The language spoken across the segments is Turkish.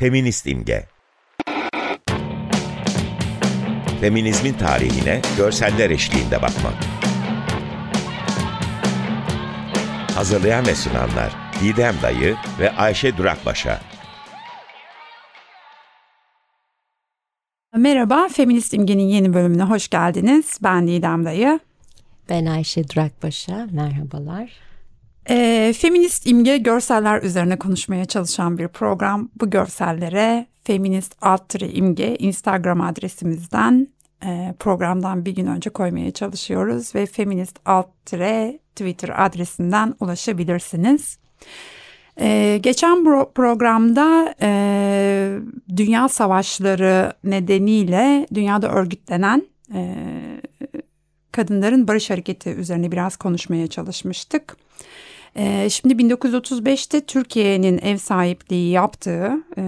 Feminist imge. Feminizmin tarihine görseller eşliğinde bakmak. Hazırlayan ve sunanlar Didem Dayı ve Ayşe Durakbaşa. Merhaba, Feminist İmge'nin yeni bölümüne hoş geldiniz. Ben Didem Dayı. Ben Ayşe Durakbaşa, merhabalar. E, Feminist İmge görseller üzerine konuşmaya çalışan bir program. Bu görsellere Feminist alt imge Instagram adresimizden e, programdan bir gün önce koymaya çalışıyoruz ve Feminist alt Twitter adresinden ulaşabilirsiniz. Ee, geçen pro programda e, dünya savaşları nedeniyle dünyada örgütlenen e, kadınların barış hareketi üzerine biraz konuşmaya çalışmıştık. E, şimdi 1935'te Türkiye'nin ev sahipliği yaptığı, e,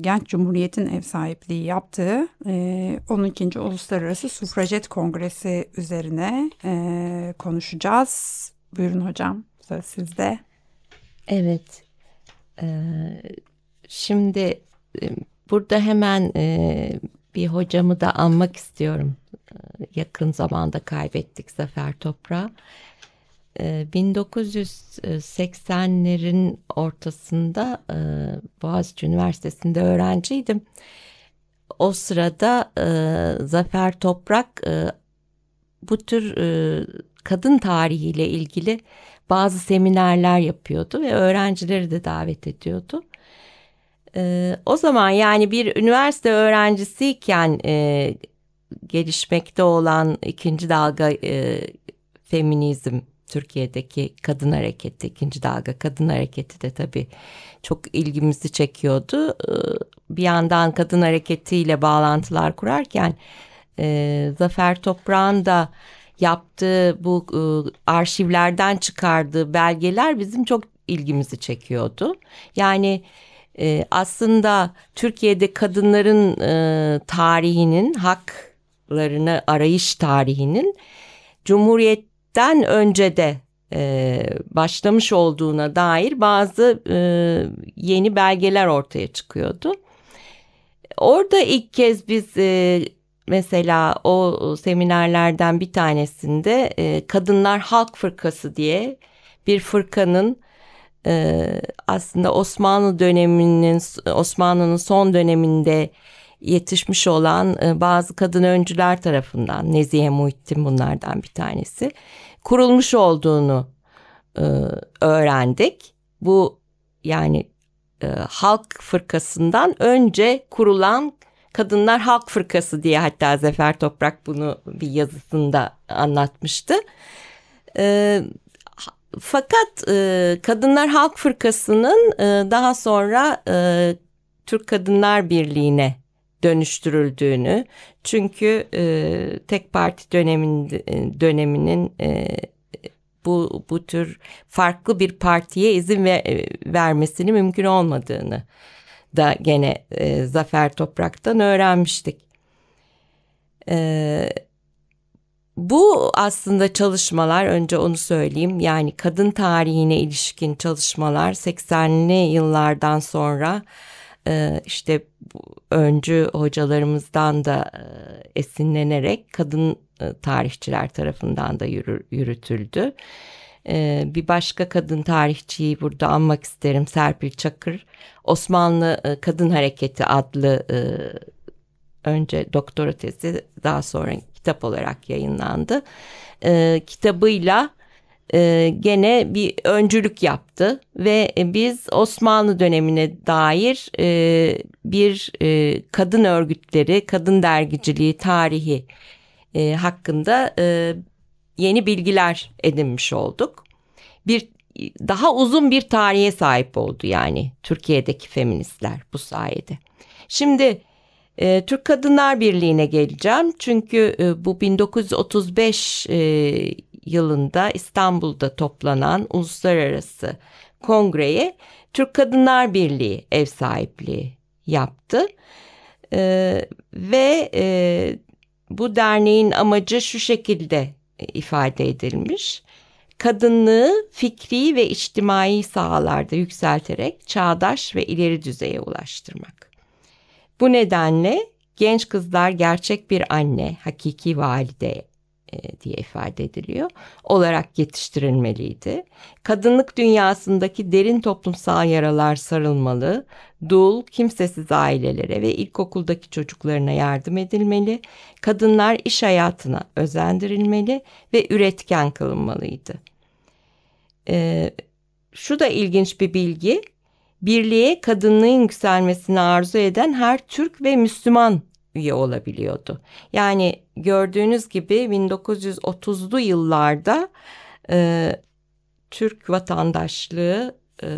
Genç Cumhuriyet'in ev sahipliği yaptığı e, 12. Uluslararası Sufrajet Kongresi üzerine e, konuşacağız. Buyurun hocam, söz sizde. Evet, ee, şimdi e, burada hemen e, bir hocamı da anmak istiyorum. Ee, yakın zamanda kaybettik Zafer Toprağı. 1980'lerin ortasında e, Boğaziçi Üniversitesi'nde öğrenciydim. O sırada Zafer Toprak bu tür kadın tarihiyle ilgili bazı seminerler yapıyordu ve öğrencileri de davet ediyordu. Ee, o zaman yani bir üniversite öğrencisiyken e, gelişmekte olan ikinci dalga e, feminizm Türkiye'deki kadın hareketi, ikinci dalga kadın hareketi de tabii çok ilgimizi çekiyordu. Ee, bir yandan kadın hareketiyle bağlantılar kurarken e, Zafer Toprağ'ın da yaptığı bu e, arşivlerden çıkardığı belgeler bizim çok ilgimizi çekiyordu. Yani e, aslında Türkiye'de kadınların tarihinin haklarını arayış tarihinin Cumhuriyet'ten önce de e, başlamış olduğuna dair bazı e, yeni belgeler ortaya çıkıyordu. Orada ilk kez biz e, mesela o seminerlerden bir tanesinde e, Kadınlar Halk Fırkası diye bir fırkanın e, aslında Osmanlı döneminin Osmanlı'nın son döneminde yetişmiş olan e, bazı kadın öncüler tarafından Nezihe Muhittin bunlardan bir tanesi kurulmuş olduğunu e, öğrendik. Bu yani e, halk fırkasından önce kurulan Kadınlar Halk Fırkası diye hatta Zafer Toprak bunu bir yazısında anlatmıştı. E, fakat e, Kadınlar Halk Fırkası'nın e, daha sonra e, Türk Kadınlar Birliği'ne dönüştürüldüğünü çünkü e, tek parti dönemin, döneminin e, bu bu tür farklı bir partiye izin ver, vermesini mümkün olmadığını da gene e, Zafer Toprak'tan öğrenmiştik. E, bu aslında çalışmalar önce onu söyleyeyim yani kadın tarihine ilişkin çalışmalar 80'li yıllardan sonra e, işte öncü hocalarımızdan da e, esinlenerek kadın e, tarihçiler tarafından da yürü, yürütüldü. Ee, bir başka kadın tarihçiyi burada anmak isterim Serpil Çakır. Osmanlı e, Kadın Hareketi adlı önce doktora tezi daha sonra kitap olarak yayınlandı. E, gene bir öncülük yaptı ve biz Osmanlı dönemine dair bir kadın örgütleri, kadın dergiciliği tarihi hakkında yeni bilgiler edinmiş olduk. Bir daha uzun bir tarihe sahip oldu yani Türkiye'deki feministler bu sayede. Şimdi e, Türk Kadınlar Birliği'ne geleceğim çünkü e, bu 1935 e, yılında İstanbul'da toplanan uluslararası kongreye Türk Kadınlar Birliği ev sahipliği yaptı e, ve e, bu derneğin amacı şu şekilde ifade edilmiş. kadınlığı fikri ve içtimai sahalarda yükselterek çağdaş ve ileri düzeye ulaştırmak. Bu nedenle genç kızlar gerçek bir anne, hakiki valide diye ifade ediliyor olarak yetiştirilmeliydi. Kadınlık dünyasındaki derin toplumsal yaralar sarılmalı, dul, kimsesiz ailelere ve ilkokuldaki çocuklarına yardım edilmeli, kadınlar iş hayatına özendirilmeli ve üretken kılınmalıydı. Ee, şu da ilginç bir bilgi, birliğe kadınlığın yükselmesini arzu eden her Türk ve Müslüman üye olabiliyordu. Yani gördüğünüz gibi 1930'lu yıllarda e, Türk vatandaşlığı e,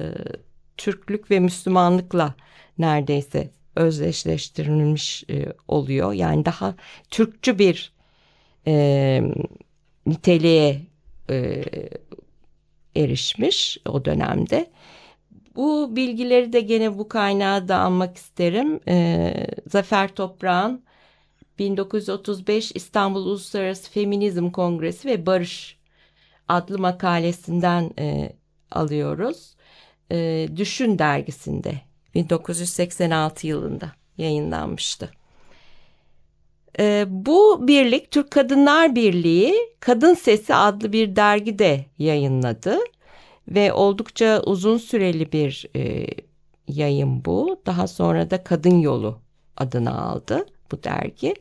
Türklük ve Müslümanlıkla neredeyse özdeşleştirilmiş e, oluyor. Yani daha Türkçü bir e, niteliğe e, erişmiş o dönemde. Bu bilgileri de gene bu kaynağı da almak isterim. Ee, Zafer Toprağ'ın 1935 İstanbul Uluslararası Feminizm Kongresi ve Barış adlı makalesinden e, alıyoruz. E, Düşün dergisinde 1986 yılında yayınlanmıştı. E, bu birlik Türk Kadınlar Birliği Kadın Sesi adlı bir dergide yayınladı ve oldukça uzun süreli bir e, yayın bu. Daha sonra da Kadın Yolu adını aldı bu dergi.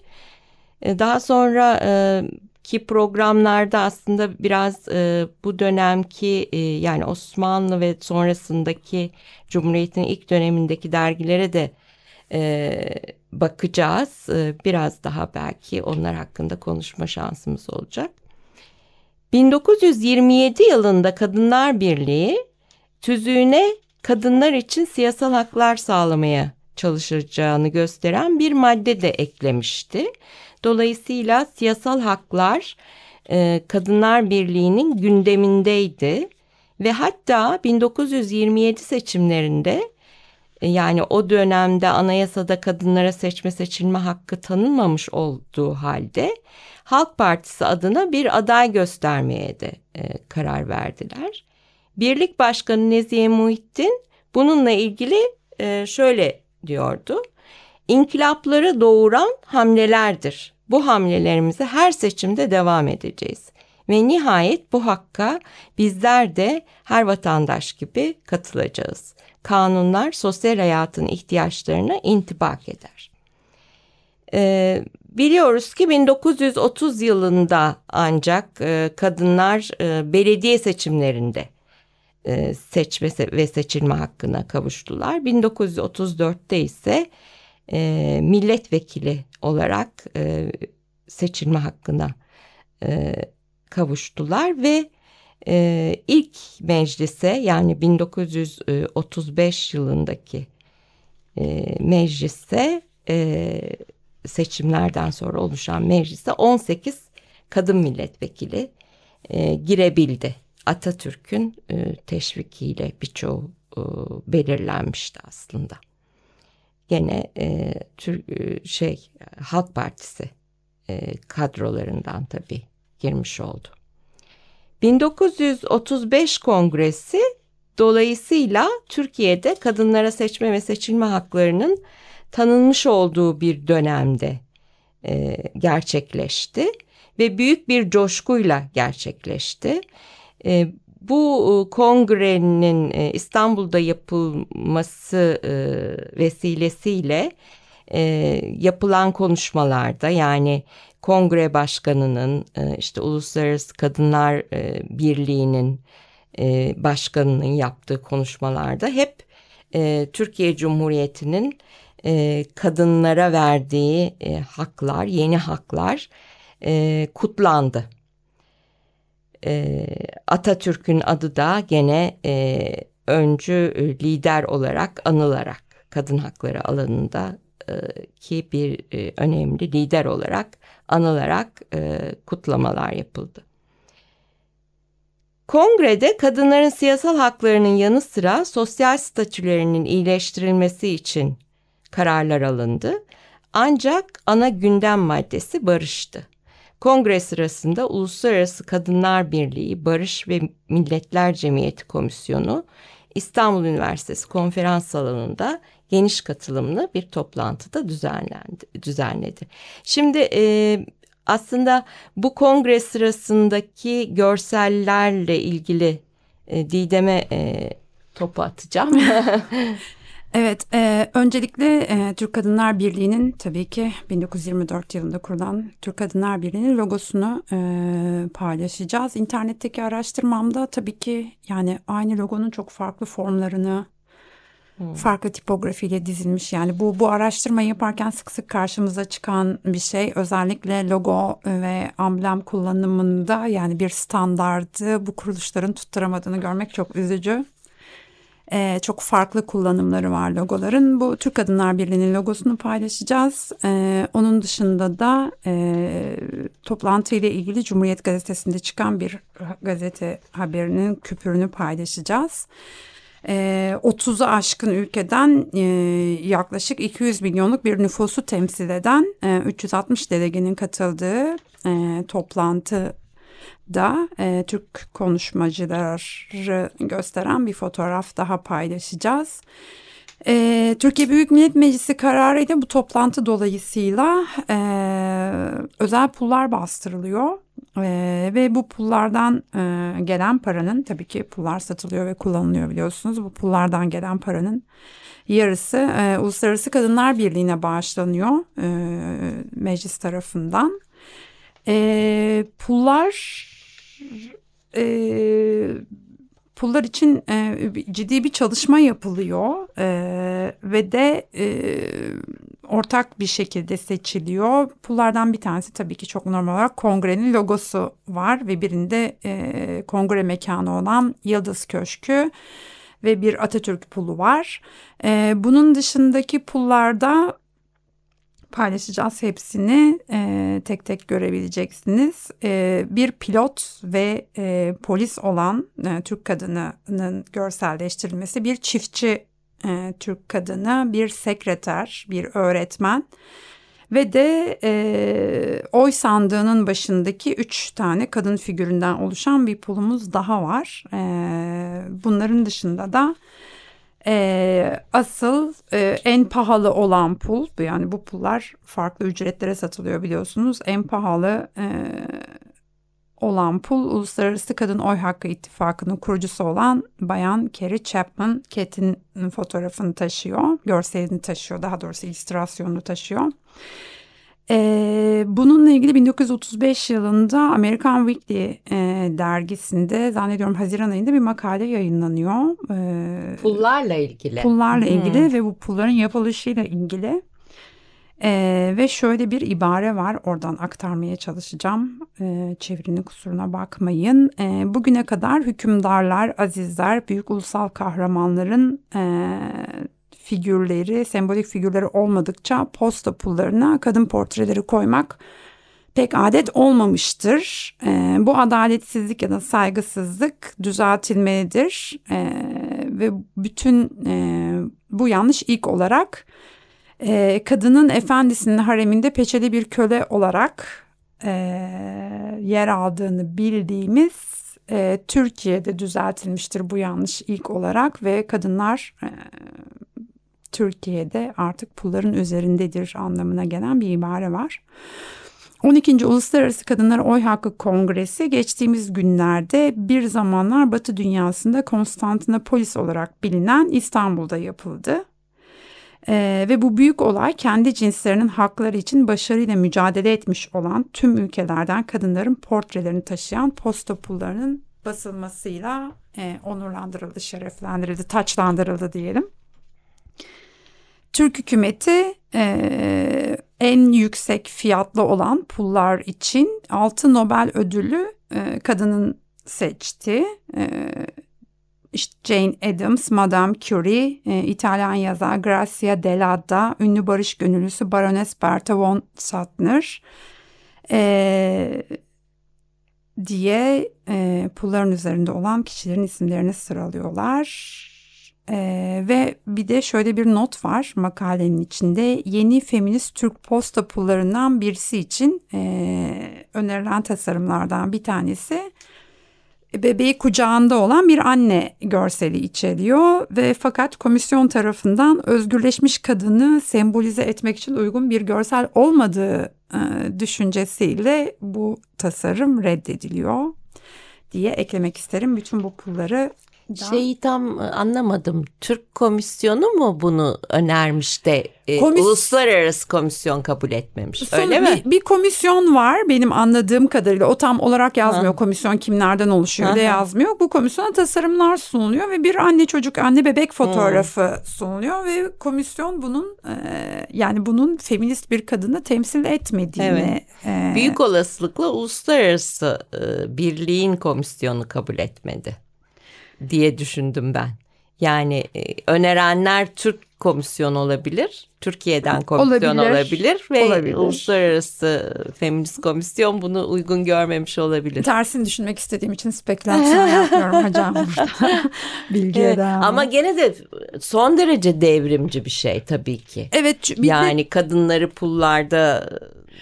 E, daha sonra e, ki programlarda aslında biraz e, bu dönemki e, yani Osmanlı ve sonrasındaki Cumhuriyet'in ilk dönemindeki dergilere de e, bakacağız. E, biraz daha belki onlar hakkında konuşma şansımız olacak. 1927 yılında Kadınlar Birliği tüzüğüne kadınlar için siyasal haklar sağlamaya çalışacağını gösteren bir madde de eklemişti. Dolayısıyla siyasal haklar e, Kadınlar Birliği'nin gündemindeydi ve hatta 1927 seçimlerinde e, yani o dönemde anayasada kadınlara seçme seçilme hakkı tanınmamış olduğu halde Halk Partisi adına bir aday göstermeye de e, karar verdiler. Birlik Başkanı Nezihe Muhittin bununla ilgili e, şöyle diyordu. İnkılapları doğuran hamlelerdir. Bu hamlelerimize her seçimde devam edeceğiz. Ve nihayet bu hakka bizler de her vatandaş gibi katılacağız. Kanunlar sosyal hayatın ihtiyaçlarına intibak eder. Ee, Biliyoruz ki 1930 yılında ancak e, kadınlar e, belediye seçimlerinde seçme ve seçilme hakkına kavuştular. 1934'te ise e, milletvekili olarak e, seçilme hakkına e, kavuştular ve e, ilk meclise yani 1935 yılındaki e, meclise e, seçimlerden sonra oluşan meclise 18 kadın milletvekili e, girebildi. Atatürk'ün e, teşvikiyle birçoğu e, belirlenmişti aslında. Gene e, e, şey Halk Partisi kadrolarından tabii girmiş oldu. 1935 Kongresi dolayısıyla Türkiye'de kadınlara seçme ve seçilme haklarının tanınmış olduğu bir dönemde gerçekleşti ve büyük bir coşkuyla gerçekleşti. E, bu kongrenin e, İstanbul'da yapılması e, vesilesiyle e, yapılan konuşmalarda yani kongre başkanının işte Uluslararası Kadınlar Birliği'nin başkanının yaptığı konuşmalarda hep Türkiye Cumhuriyeti'nin kadınlara verdiği haklar, yeni haklar kutlandı. E, Atatürk'ün adı da gene e, öncü lider olarak anılarak kadın hakları alanında e, ki bir e, önemli lider olarak anılarak e, kutlamalar yapıldı. Kongrede kadınların siyasal haklarının yanı sıra sosyal statülerinin iyileştirilmesi için kararlar alındı. Ancak ana gündem maddesi barıştı. Kongre sırasında Uluslararası Kadınlar Birliği Barış ve Milletler Cemiyeti Komisyonu İstanbul Üniversitesi konferans salonunda geniş katılımlı bir toplantıda düzenlendi, düzenledi. Şimdi e, aslında bu kongre sırasındaki görsellerle ilgili e, Didem'e e, topu atacağım. Evet, e, öncelikle e, Türk Kadınlar Birliği'nin tabii ki 1924 yılında kurulan Türk Kadınlar Birliği'nin logosunu e, paylaşacağız. İnternetteki araştırmamda tabii ki yani aynı logonun çok farklı formlarını, hmm. farklı tipografiyle dizilmiş. Yani bu bu araştırmayı yaparken sık sık karşımıza çıkan bir şey. Özellikle logo ve amblem kullanımında yani bir standardı bu kuruluşların tutturamadığını görmek çok üzücü. Ee, çok farklı kullanımları var logoların. Bu Türk Kadınlar Birliği'nin logosunu paylaşacağız. Ee, onun dışında da e, toplantı ile ilgili Cumhuriyet Gazetesi'nde çıkan bir gazete haberinin küpürünü paylaşacağız. E, 30'u aşkın ülkeden e, yaklaşık 200 milyonluk bir nüfusu temsil eden e, 360 delegenin katıldığı e, toplantı da e, Türk konuşmacıları gösteren bir fotoğraf daha paylaşacağız. E, Türkiye Büyük Millet Meclisi kararıyla bu toplantı dolayısıyla e, özel pullar bastırılıyor. E, ve bu pullardan e, gelen paranın tabii ki pullar satılıyor ve kullanılıyor biliyorsunuz. Bu pullardan gelen paranın yarısı e, Uluslararası Kadınlar Birliği'ne bağışlanıyor e, meclis tarafından. E, pullar e, pullar için e, ciddi bir çalışma yapılıyor e, ve de e, ortak bir şekilde seçiliyor. Pullardan bir tanesi tabii ki çok normal olarak kongrenin logosu var ve birinde e, kongre mekanı olan Yıldız Köşkü ve bir Atatürk pulu var. E, bunun dışındaki pullarda paylaşacağız hepsini e, tek tek görebileceksiniz. E, bir pilot ve e, polis olan e, Türk kadınının görselleştirilmesi, bir çiftçi e, Türk kadını, bir sekreter, bir öğretmen ve de e, oy sandığının başındaki üç tane kadın figüründen oluşan bir pulumuz daha var. E, bunların dışında da e, asıl e, en pahalı olan pul yani bu pullar farklı ücretlere satılıyor biliyorsunuz. En pahalı e, olan pul Uluslararası Kadın Oy Hakkı İttifakı'nın kurucusu olan Bayan Kerry Chapman Kett'in fotoğrafını taşıyor. Görselini taşıyor daha doğrusu illüstrasyonunu taşıyor. Ee, bununla ilgili 1935 yılında American Weekly e, dergisinde zannediyorum Haziran ayında bir makale yayınlanıyor. Ee, pullarla ilgili. Pullarla hmm. ilgili ve bu pulların yapılışıyla ilgili. Ee, ve şöyle bir ibare var oradan aktarmaya çalışacağım. Ee, çevirinin kusuruna bakmayın. Ee, bugüne kadar hükümdarlar, azizler, büyük ulusal kahramanların... E, figürleri, sembolik figürleri olmadıkça posta pullarına kadın portreleri koymak pek adet olmamıştır. E, bu adaletsizlik ya da saygısızlık düzeltilmelidir e, ve bütün e, bu yanlış ilk olarak e, kadının efendisinin hareminde peçeli bir köle olarak e, yer aldığını bildiğimiz e, Türkiye'de düzeltilmiştir bu yanlış ilk olarak ve kadınlar e, Türkiye'de artık pulların üzerindedir anlamına gelen bir ibare var. 12. Uluslararası Kadınlar Oy Hakkı Kongresi geçtiğimiz günlerde bir zamanlar Batı dünyasında Konstantinopolis olarak bilinen İstanbul'da yapıldı. Ee, ve bu büyük olay kendi cinslerinin hakları için başarıyla mücadele etmiş olan tüm ülkelerden kadınların portrelerini taşıyan posta pullarının basılmasıyla e, onurlandırıldı, şereflendirildi, taçlandırıldı diyelim. Türk hükümeti e, en yüksek fiyatlı olan pullar için 6 Nobel ödülü e, kadının seçti. E, işte Jane Addams, Madame Curie, e, İtalyan yazar Grazia Deladda, ünlü barış gönüllüsü Baroness Bertha von Suttner e, diye e, pulların üzerinde olan kişilerin isimlerini sıralıyorlar. Ee, ve bir de şöyle bir not var makalenin içinde yeni feminist Türk posta pullarından birisi için e, önerilen tasarımlardan bir tanesi bebeği kucağında olan bir anne görseli içeriyor ve fakat komisyon tarafından özgürleşmiş kadını sembolize etmek için uygun bir görsel olmadığı e, düşüncesiyle bu tasarım reddediliyor diye eklemek isterim. Bütün bu pulları Şeyi tam anlamadım. Türk komisyonu mu bunu önermiş de e, Komis- uluslararası komisyon kabul etmemiş. Son- Öyle mi? Bir, bir komisyon var benim anladığım kadarıyla. O tam olarak yazmıyor. Ha. Komisyon kimlerden oluşuyor da Aha. yazmıyor. Bu komisyona tasarımlar sunuluyor ve bir anne çocuk anne bebek fotoğrafı sunuluyor ve komisyon bunun e, yani bunun feminist bir kadını temsil etmediğini e, Büyük olasılıkla uluslararası e, birliğin komisyonu kabul etmedi diye düşündüm ben. Yani e, önerenler Türk komisyonu olabilir, Türkiye'den komisyon Olabilir, olabilir, ve olabilir. uluslararası feminist komisyon bunu uygun görmemiş olabilir. tersini düşünmek istediğim için spekülasyon yapıyorum hocam burada. Bilgiye Evet, devam. ama gene de son derece devrimci bir şey tabii ki. evet bir de- Yani kadınları pullarda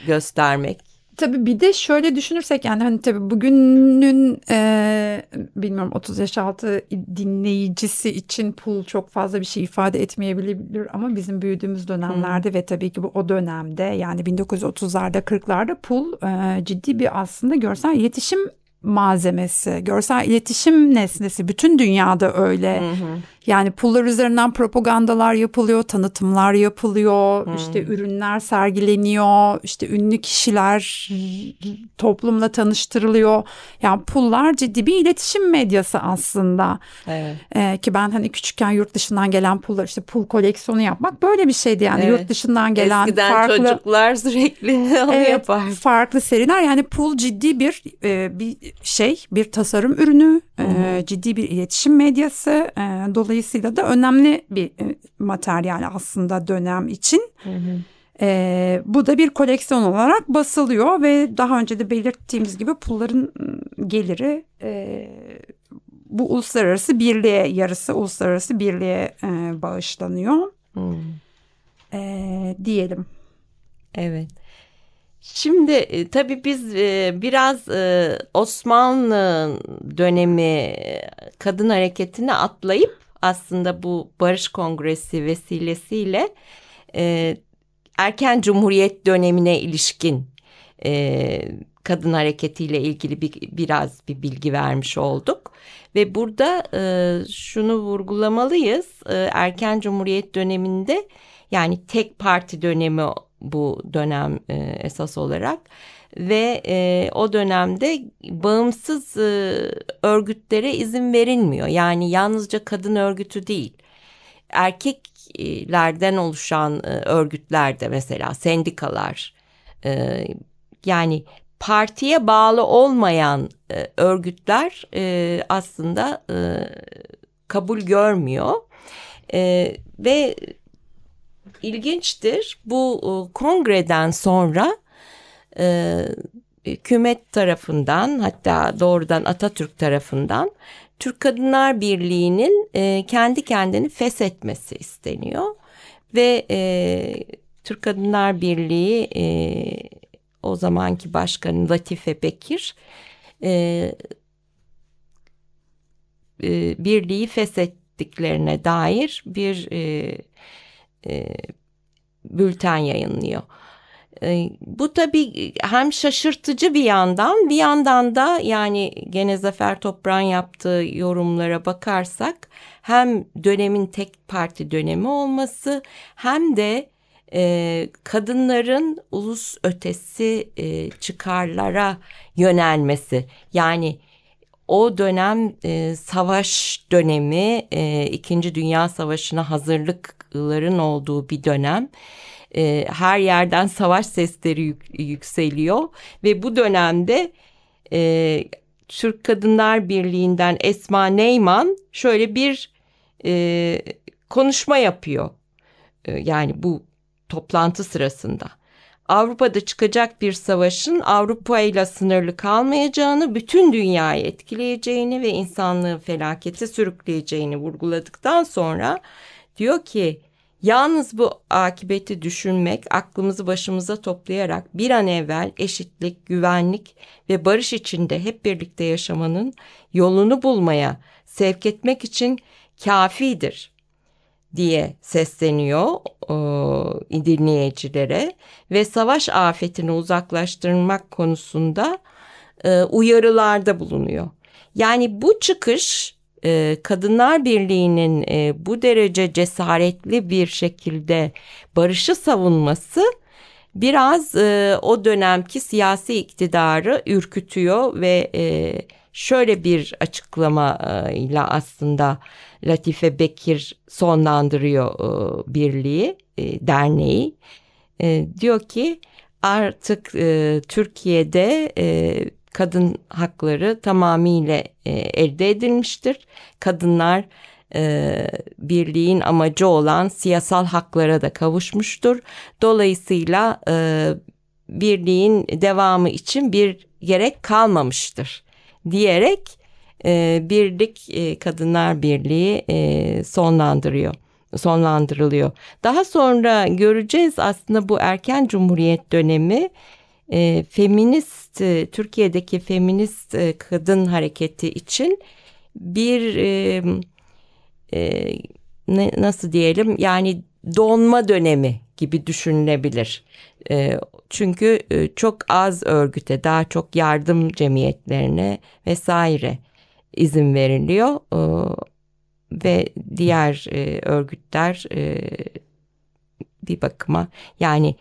göstermek. Tabii bir de şöyle düşünürsek yani hani tabii bugünün e, bilmiyorum 30 yaş altı dinleyicisi için pul çok fazla bir şey ifade etmeyebilir ama bizim büyüdüğümüz dönemlerde ve tabii ki bu o dönemde yani 1930'larda 40'larda pul e, ciddi bir aslında görsel iletişim malzemesi, görsel iletişim nesnesi bütün dünyada öyle. Yani pullar üzerinden propagandalar yapılıyor, tanıtımlar yapılıyor, işte ürünler sergileniyor, işte ünlü kişiler toplumla tanıştırılıyor. Yani pullar ciddi bir iletişim medyası aslında. Evet. Ee, ki ben hani küçükken yurt dışından gelen pullar işte pul koleksiyonu yapmak böyle bir şeydi yani Evet. yurt dışından gelen Eskiden farklı çocuklar sürekli onu Evet, yapar. farklı seriler yani pul ciddi bir e, bir şey bir tasarım ürünü e, ciddi bir iletişim medyası e, dolayısıyla da önemli bir e, materyal aslında dönem için. E, bu da bir koleksiyon olarak basılıyor ve daha önce de belirttiğimiz gibi pulların geliri e, bu uluslararası birliğe yarısı uluslararası birliğe e, bağışlanıyor Hmm. e, diyelim. Evet. Şimdi e, tabii biz e, biraz e, Osmanlı dönemi kadın hareketini atlayıp aslında bu Barış Kongresi vesilesiyle erken Cumhuriyet dönemine ilişkin kadın hareketiyle ilgili bir, biraz bir bilgi vermiş olduk. Ve burada şunu vurgulamalıyız. Erken Cumhuriyet döneminde yani tek parti dönemi bu dönem e, esas olarak. Ve e, o dönemde bağımsız e, örgütlere izin verilmiyor. Yani yalnızca kadın örgütü değil. Erkeklerden oluşan e, örgütlerde mesela sendikalar e, yani partiye bağlı olmayan e, örgütler e, aslında e, kabul görmüyor. E, ve ilginçtir. Bu e, kongreden sonra e, hükümet tarafından hatta doğrudan Atatürk tarafından Türk Kadınlar Birliği'nin e, kendi kendini feshetmesi isteniyor. Ve e, Türk Kadınlar Birliği e, o zamanki başkanı Latife Bekir e, e, birliği feshettiklerine dair bir e, e, bülten yayınlıyor. E, bu tabii hem şaşırtıcı bir yandan bir yandan da yani gene Zafer Toprak'ın yaptığı yorumlara bakarsak hem dönemin tek parti dönemi olması hem de e, kadınların ulus ötesi e, çıkarlara yönelmesi yani o dönem e, savaş dönemi e, İkinci Dünya Savaşı'na hazırlıkların olduğu bir dönem e, her yerden savaş sesleri yük- yükseliyor ve bu dönemde e, Türk Kadınlar Birliği'nden Esma Neyman şöyle bir e, konuşma yapıyor. E, yani bu toplantı sırasında. Avrupa'da çıkacak bir savaşın Avrupa ile sınırlı kalmayacağını, bütün dünyayı etkileyeceğini ve insanlığı felakete sürükleyeceğini vurguladıktan sonra diyor ki yalnız bu akibeti düşünmek, aklımızı başımıza toplayarak bir an evvel eşitlik, güvenlik ve barış içinde hep birlikte yaşamanın yolunu bulmaya sevk etmek için kafidir diye sesleniyor e, dinleyicilere ve savaş afetini uzaklaştırmak konusunda e, uyarılarda bulunuyor. Yani bu çıkış e, Kadınlar Birliği'nin e, bu derece cesaretli bir şekilde barışı savunması biraz e, o dönemki siyasi iktidarı ürkütüyor ve e, şöyle bir açıklamayla aslında Latife Bekir sonlandırıyor e, birliği, e, derneği. E, diyor ki artık Türkiye'de kadın hakları tamamıyla elde edilmiştir. Kadınlar birliğin amacı olan siyasal haklara da kavuşmuştur. Dolayısıyla birliğin devamı için bir gerek kalmamıştır diyerek e, Birlik e, Kadınlar Birliği e, sonlandırıyor sonlandırılıyor. Daha sonra göreceğiz aslında bu erken cumhuriyet dönemi e, feminist e, Türkiye'deki feminist e, kadın hareketi için bir e, e, ne, nasıl diyelim yani donma dönemi gibi düşünülebilir. E, çünkü e, çok az örgüte daha çok yardım cemiyetlerine vesaire izin veriliyor e, ve diğer e, örgütler e, bir bakıma yani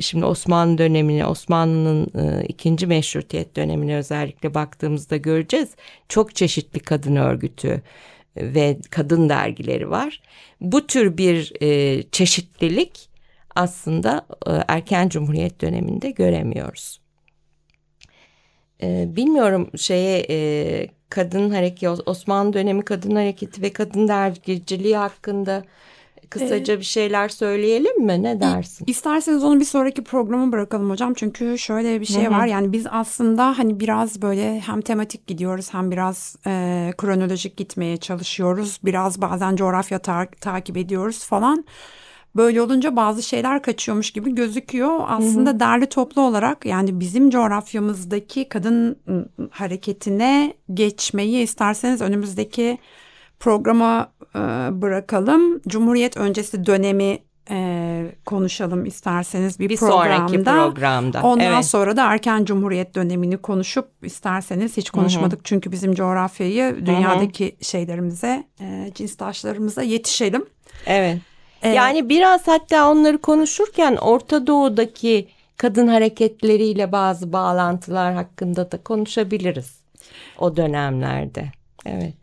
şimdi Osmanlı dönemine Osmanlı'nın e, ikinci meşrutiyet dönemine özellikle baktığımızda göreceğiz çok çeşitli kadın örgütü ve kadın dergileri var. Bu tür bir e, çeşitlilik aslında e, erken cumhuriyet döneminde göremiyoruz. E, bilmiyorum şeye e, kadın hareketi Osmanlı dönemi kadın hareketi ve kadın dergiciliği hakkında kısaca bir şeyler söyleyelim mi? Ne dersin? İsterseniz onu bir sonraki programa bırakalım hocam. Çünkü şöyle bir şey Hı-hı. var. Yani biz aslında hani biraz böyle hem tematik gidiyoruz hem biraz e, kronolojik gitmeye çalışıyoruz. Biraz bazen coğrafya ta- takip ediyoruz falan. Böyle olunca bazı şeyler kaçıyormuş gibi gözüküyor. Aslında hı hı. derli toplu olarak yani bizim coğrafyamızdaki kadın ıı, hareketine geçmeyi isterseniz önümüzdeki programa e, bırakalım. Cumhuriyet öncesi dönemi e, konuşalım isterseniz bir, bir programda. sonraki programda. Ondan evet. sonra da erken cumhuriyet dönemini konuşup isterseniz hiç konuşmadık. Hı hı. Çünkü bizim coğrafyayı dünyadaki hı hı. şeylerimize, e, cinstaşlarımıza yetişelim. Evet. Evet. Yani biraz hatta onları konuşurken Orta Doğu'daki kadın hareketleriyle bazı bağlantılar hakkında da konuşabiliriz o dönemlerde. Evet.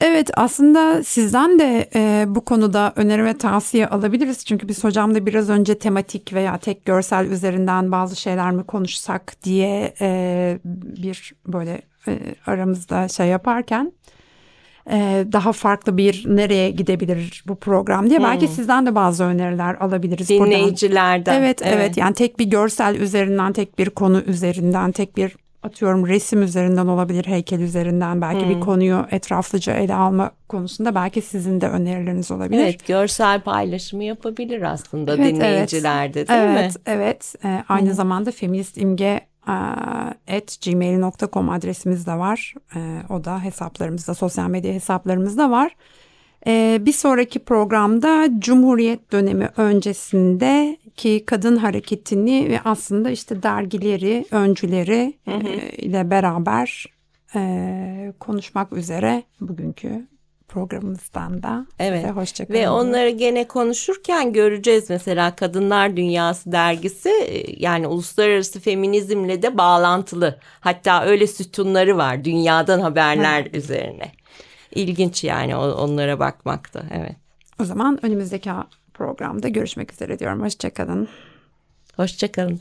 Evet aslında sizden de e, bu konuda öneri ve tavsiye alabiliriz. Çünkü biz hocamla biraz önce tematik veya tek görsel üzerinden bazı şeyler mi konuşsak diye e, bir böyle e, aramızda şey yaparken e, daha farklı bir nereye gidebilir bu program diye. Hmm. Belki sizden de bazı öneriler alabiliriz. Dinleyicilerden. Evet, evet evet yani tek bir görsel üzerinden tek bir konu üzerinden tek bir atıyorum resim üzerinden olabilir heykel üzerinden belki hmm. bir konuyu etraflıca ele alma konusunda belki sizin de önerileriniz olabilir. Evet görsel paylaşımı yapabilir aslında evet, dinleyicilerde evet. değil evet, mi? Evet evet ee, aynı hmm. zamanda feminist imge at gmail.com adresimiz de var. O da hesaplarımızda, sosyal medya hesaplarımızda var. Bir sonraki programda Cumhuriyet dönemi öncesinde ki kadın hareketini ve aslında işte dergileri, öncüleri hı hı. ile beraber konuşmak üzere bugünkü programımızdan da evet. size hoşçakalın. Ve onları gene konuşurken göreceğiz mesela Kadınlar Dünyası dergisi e, yani uluslararası feminizmle de bağlantılı. Hatta öyle sütunları var dünyadan haberler evet. üzerine. İlginç yani onlara bakmakta evet. O zaman önümüzdeki programda görüşmek üzere diyorum. Hoşçakalın. Hoşçakalın.